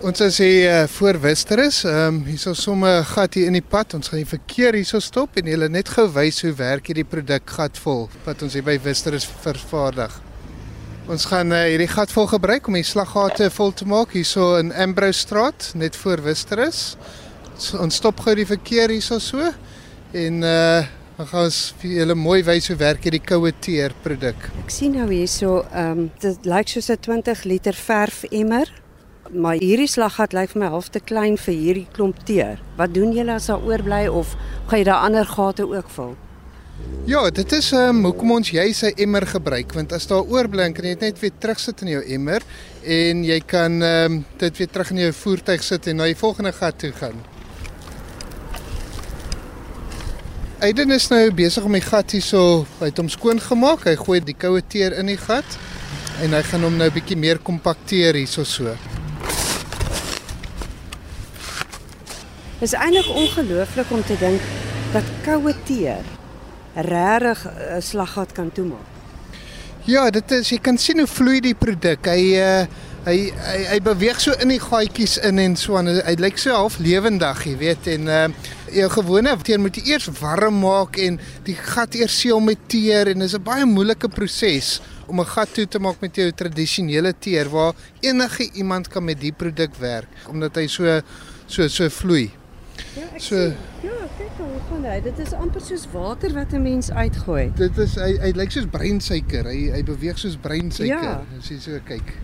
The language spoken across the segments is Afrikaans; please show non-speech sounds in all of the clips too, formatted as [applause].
Ons is hier uh, voor Wisterus. Ehm um, hier is sommer 'n gat hier in die pad. Ons gaan die verkeer hierso stop en hulle net gou wys hoe werk hierdie produk gatvol wat ons hier by Wisterus vervaardig. Ons gaan uh, hierdie gatvol gebruik om die slaggate vol te maak hierso in Ambrosstraat net voor Wisterus. So, ons stop gou die verkeer hierso so en uh dan gaan vir julle mooi wys hoe werk hierdie koue teer produk. Ek sien nou hierso, ehm um, dit lyk soos 'n 20 liter verf emmer maar hierdie slaggat lyk vir my half te klein vir hierdie klomp teer. Wat doen julle as daar oorbly of gaan jy daar ander gate ook vul? Ja, dit is ehm um, hoekom ons jy sy emmer gebruik want as daar oorbly kan jy dit net weer terugsit in jou emmer en jy kan ehm um, dit weer terug in jou voertuig sit en na die volgende gat toe gaan. Aiden is nou besig om die gat hierso uit hom skoon gemaak. Hy gooi die koue teer in die gat en hy gaan hom nou bietjie meer kompakteer hierso so. Dit is eintlik ongelooflik om te dink dat koue teer regtig 'n slaggat kan toemaak. Ja, dit is jy kan sien hoe vloei die produk. Hy uh, hy hy hy beweeg so in die gaatjies in en so aan. Hy lyk so half lewendig, jy weet, en uh jou gewone teer moet jy eers warm maak en die gat eers seël met teer en dit is 'n baie moeilike proses om 'n gat toe te maak met jou tradisionele teer waar enige iemand kan met die produk werk omdat hy so so so vloei. Ja, ek so, sien. Ja, kyk hoe gaan hy. Dit is amper soos water wat 'n mens uitgooi. Dit is hy hy lyk soos breinsuiker. Hy hy beweeg soos breinsuiker. Ja. As jy so kyk.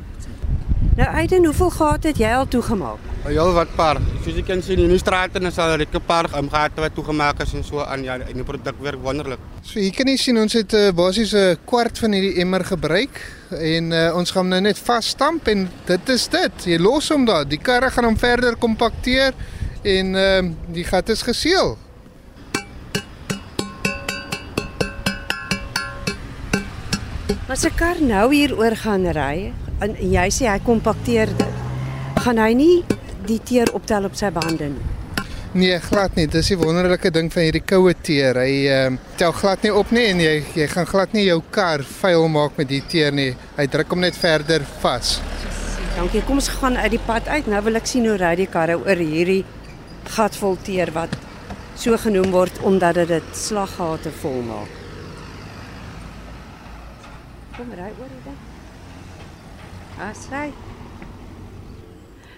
Nou Aiden, hoeveel gate het jy al toegemaak? Al wat paar. Soos jy kan sien in die strate is al 'n paar um, gate wat toegemaak is en so aan ja, en die produk werk wonderlik. So hier kan jy sien ons het uh, basies 'n kwart van hierdie emmer gebruik en uh, ons gaan nou net vas stamp en dit is dit. Jy los hom daar. Die karre gaan hom verder kompakteer en ehm uh, die gat is geseël. As 'n kar nou hier oor gaan ry en jy sê hy kompakteer dit, gaan hy nie die teer optel op sy bande nie. Nee, glad nie. Dis die wonderlike ding van hierdie koue teer. Hy ehm uh, tel glad nie op nie en jy jy gaan glad nie jou kar vuil maak met die teer nie. Hy druk hom net verder vas. Dankie. Kom ons gaan uit die pad uit. Nou wil ek sien hoe ry die karre oor hierdie gatvol teer wat so genoem word omdat dit dit slaggate vol maak. Kom ry oor dit. As ry.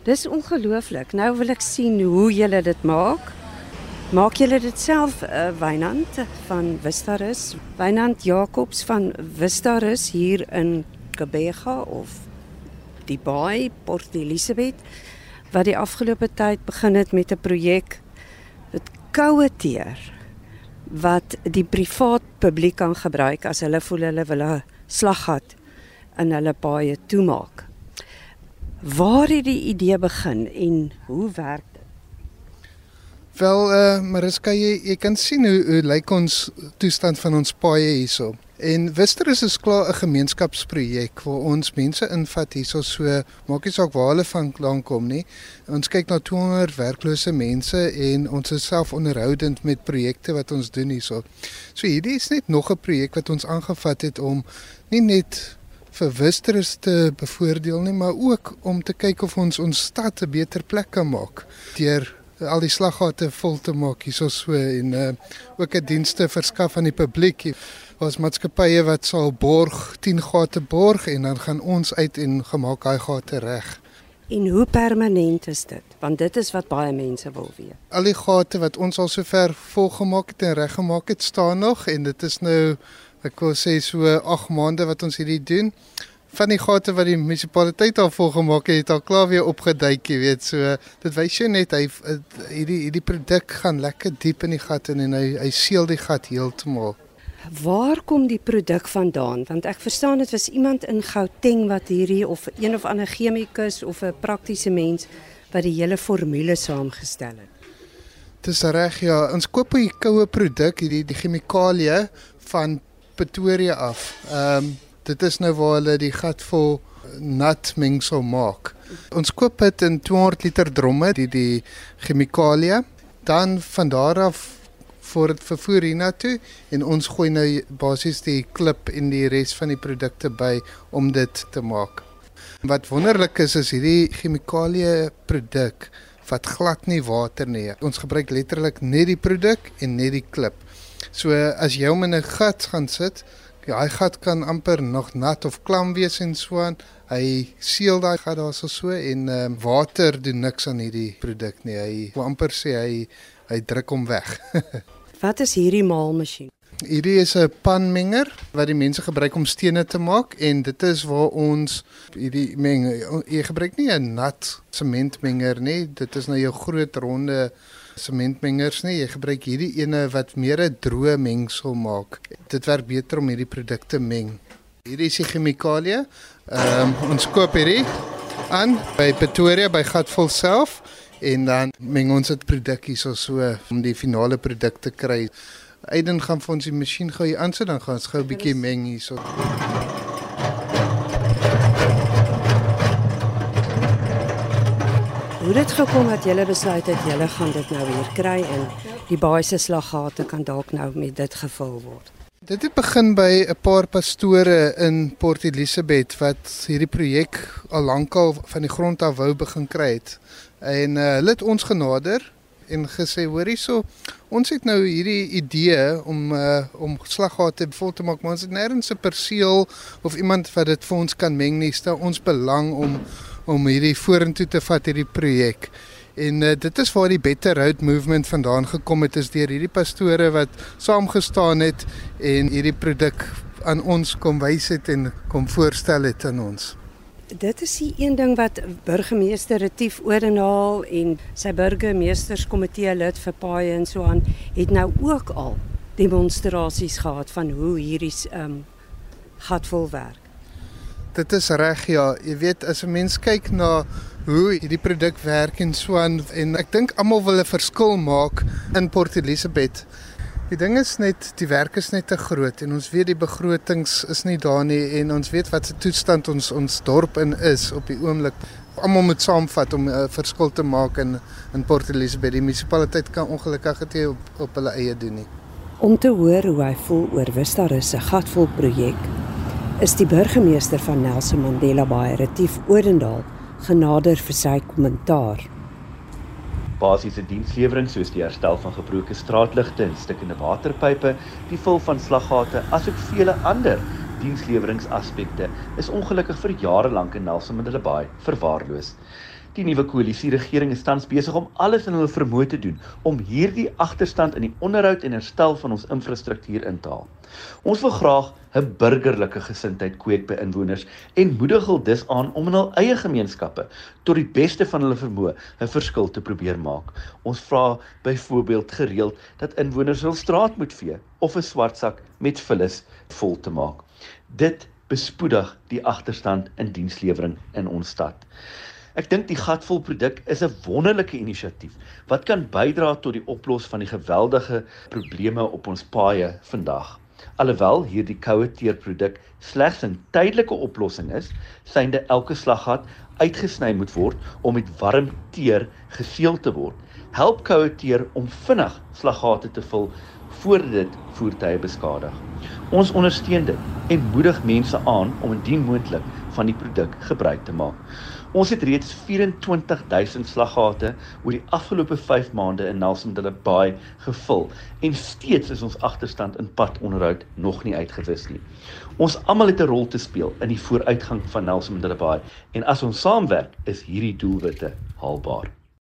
Dis ongelooflik. Nou wil ek sien hoe julle dit maak. Maak julle dit self, uh, Wynand van Vistarus, Wynand Jacobs van Vistarus hier in Gebega of die Baai Port Elizabeth wat die afgelope tyd begin het met 'n projek met koue teer wat die privaat publiek kan gebruik as hulle voel hulle wil 'n slaggat in hulle paaie toemaak. Waar het die idee begin en hoe werk dit? Wel, eh uh, Mariska, jy, jy kan sien hoe, hoe lyk ons toestand van ons paaie hierso. En Wister is klaar 'n gemeenskapsprojek waar ons mense invat hierso so maak nie saak waar hulle vandaan kom nie. Ons kyk na 200 werklose mense en ons is self onderhoudend met projekte wat ons doen hierso. So hierdie is net nog 'n projek wat ons aangevat het om nie net vir Wisterers te bevoordeel nie, maar ook om te kyk of ons ons stad 'n beter plek kan maak deur al die slaggate vol te maak hierso so en uh, ook 'n dienste verskaf aan die publiek was maatskappye wat sal borg 10 gate borg en dan gaan ons uit en gemaak daai gate reg. En hoe permanent is dit? Want dit is wat baie mense wil weet. Al die gate wat ons al sover volgemaak het en reggemaak het, staan nog en dit is nou ek wil sê so 8 maande wat ons hierdie doen. Van die gate wat die munisipaliteit al volgemaak het, het al klaar weer opgeduik, jy weet. So dit wys jou net hy hierdie hierdie produk gaan lekker diep in die gat in en hy hy seël die gat heeltemal. Waar kom die produk vandaan? Want ek verstaan dit was iemand in Gauteng wat hierdie of een of ander chemikus of 'n praktiese mens wat die hele formule saamgestel het. Dis reg ja, ons koop hier koue produk, hierdie die chemikalie van Pretoria af. Ehm um, dit is nou waar hulle die gat vol nat mengsel maak. Ons koop dit in 200 liter dromme, die die chemikalie. Dan van daar af vir dit vervoer hiernatoe en ons gooi nou basies die klip en die res van die produkte by om dit te maak. Wat wonderlik is is hierdie chemikalie produk vat glad nie water nie. Ons gebruik letterlik net die produk en net die klip. So as jy hom in 'n gat gaan sit, ja, hy gat kan amper nog nat of klam wees en so aan. Hy seël daai gat daarso so en ehm um, water doen niks aan hierdie produk nie. Hy wil amper sê hy hy druk hom weg. [laughs] Wat is hierdie maalmasjien? Hierdie is 'n panmenger wat die mense gebruik om stene te maak en dit is waar ons hierdie meng jy gebruik nie 'n nat sementmenger nie. Dit is nou jou groot ronde sementmengers nie. Jy gebruik hierdie ene wat meer 'n droë mengsel maak. Dit werk beter om hierdie produkte meng. Hierdie is die chemikalie. Ehm um, ons koop hierdie aan by Pretoria by Gatvol self en dan meng ons dit produkies so so om die finale produk te kry. Aiden gaan vir ons die masjien gou hier aansit dan gaan ons gou 'n bietjie meng hierso. Dit gekom dat julle besluit het julle gaan dit nou hier kry en die baie slaggate kan dalk nou met dit gevul word. Dit het begin by 'n paar pastore in Port Elizabeth wat hierdie projek al lankal van die grond af wou begin kry het. En uh, hulle het ons genader en gesê hoorie so ons het nou hierdie idee om uh, om slaggate vol te maak maar ons het nêrens 'n perseel of iemand wat dit vir ons kan meng nie stel ons belang om om hierdie vorentoe te vat hierdie projek en uh, dit is waar die Better Road Movement vandaan gekom het is deur hierdie pastore wat saamgestaan het en hierdie produk aan ons kom wys het en kom voorstel het aan ons Dit is die een ding wat burgemeester Retief Odendaal en sy burgemeesterskomitee lid vir Paai en so aan het nou ook al demonstrasies gehad van hoe hierdie ehm um, gatvol werk. Dit is reg ja, jy weet as 'n mens kyk na hoe hierdie produk werk en so aan en ek dink almal wil 'n verskil maak in Port Elizabeth. Die ding is net die werk is net te groot en ons weet die begrotings is nie daar nie en ons weet wat se toestand ons ons dorp in is op die oomblik. Almal moet saamvat om 'n uh, verskil te maak in in Port Elizabeth. Die munisipaliteit kan ongelukkig dit op op hulle eie doen nie. Om te hoor hoe hy voel oor Wistarus se gatvol projek, is die burgemeester van Nelson Mandela Bay, Retief Odendaal, genader vir sy kommentaar basiese dienslewering soos die herstel van gebroke straatligte en stikkende waterpype, die vul van slaggate, asook vele ander diensleweringsaspekte is ongelukkig vir jare lank in Nelson Mandela Bay verwaarloos. Die nuwe koalisieregering is tans besig om alles in hulle vermoë te doen om hierdie agterstand in die onderhoud en herstel van ons infrastruktuur in te haal. Ons wil graag 'n burgerlike gesindheid kweek by inwoners en moedig hulle dus aan om in hul eie gemeenskappe tot die beste van hulle vermoë 'n verskil te probeer maak. Ons vra byvoorbeeld gereeld dat inwoners hul straat moet vee of 'n swart sak met vullis vol te maak. Dit bespoedig die agterstand in dienslewering in ons stad. Ek dink die gatvol produk is 'n wonderlike inisiatief wat kan bydra tot die oplossing van die geweldige probleme op ons paaie vandag. Alhoewel hierdie koue teerproduk slegs 'n tydelike oplossing is, synde elke slaggat uitgesny moet word om met warm teer geseël te word. Help koue teer om vinnig slaggate te vul voordat dit voertuie beskadig. Ons ondersteun dit en moedig mense aan om indien moontlik van die produk gebruik te maak. Ons het reeds 24000 slaggate oor die afgelope 5 maande in Nelson Mandela Bay gevul en steeds is ons agterstand in padonderhoud nog nie uitgewis nie. Ons almal het 'n rol te speel in die vooruitgang van Nelson Mandela Bay en as ons saamwerk, is hierdie doelwitte haalbaar.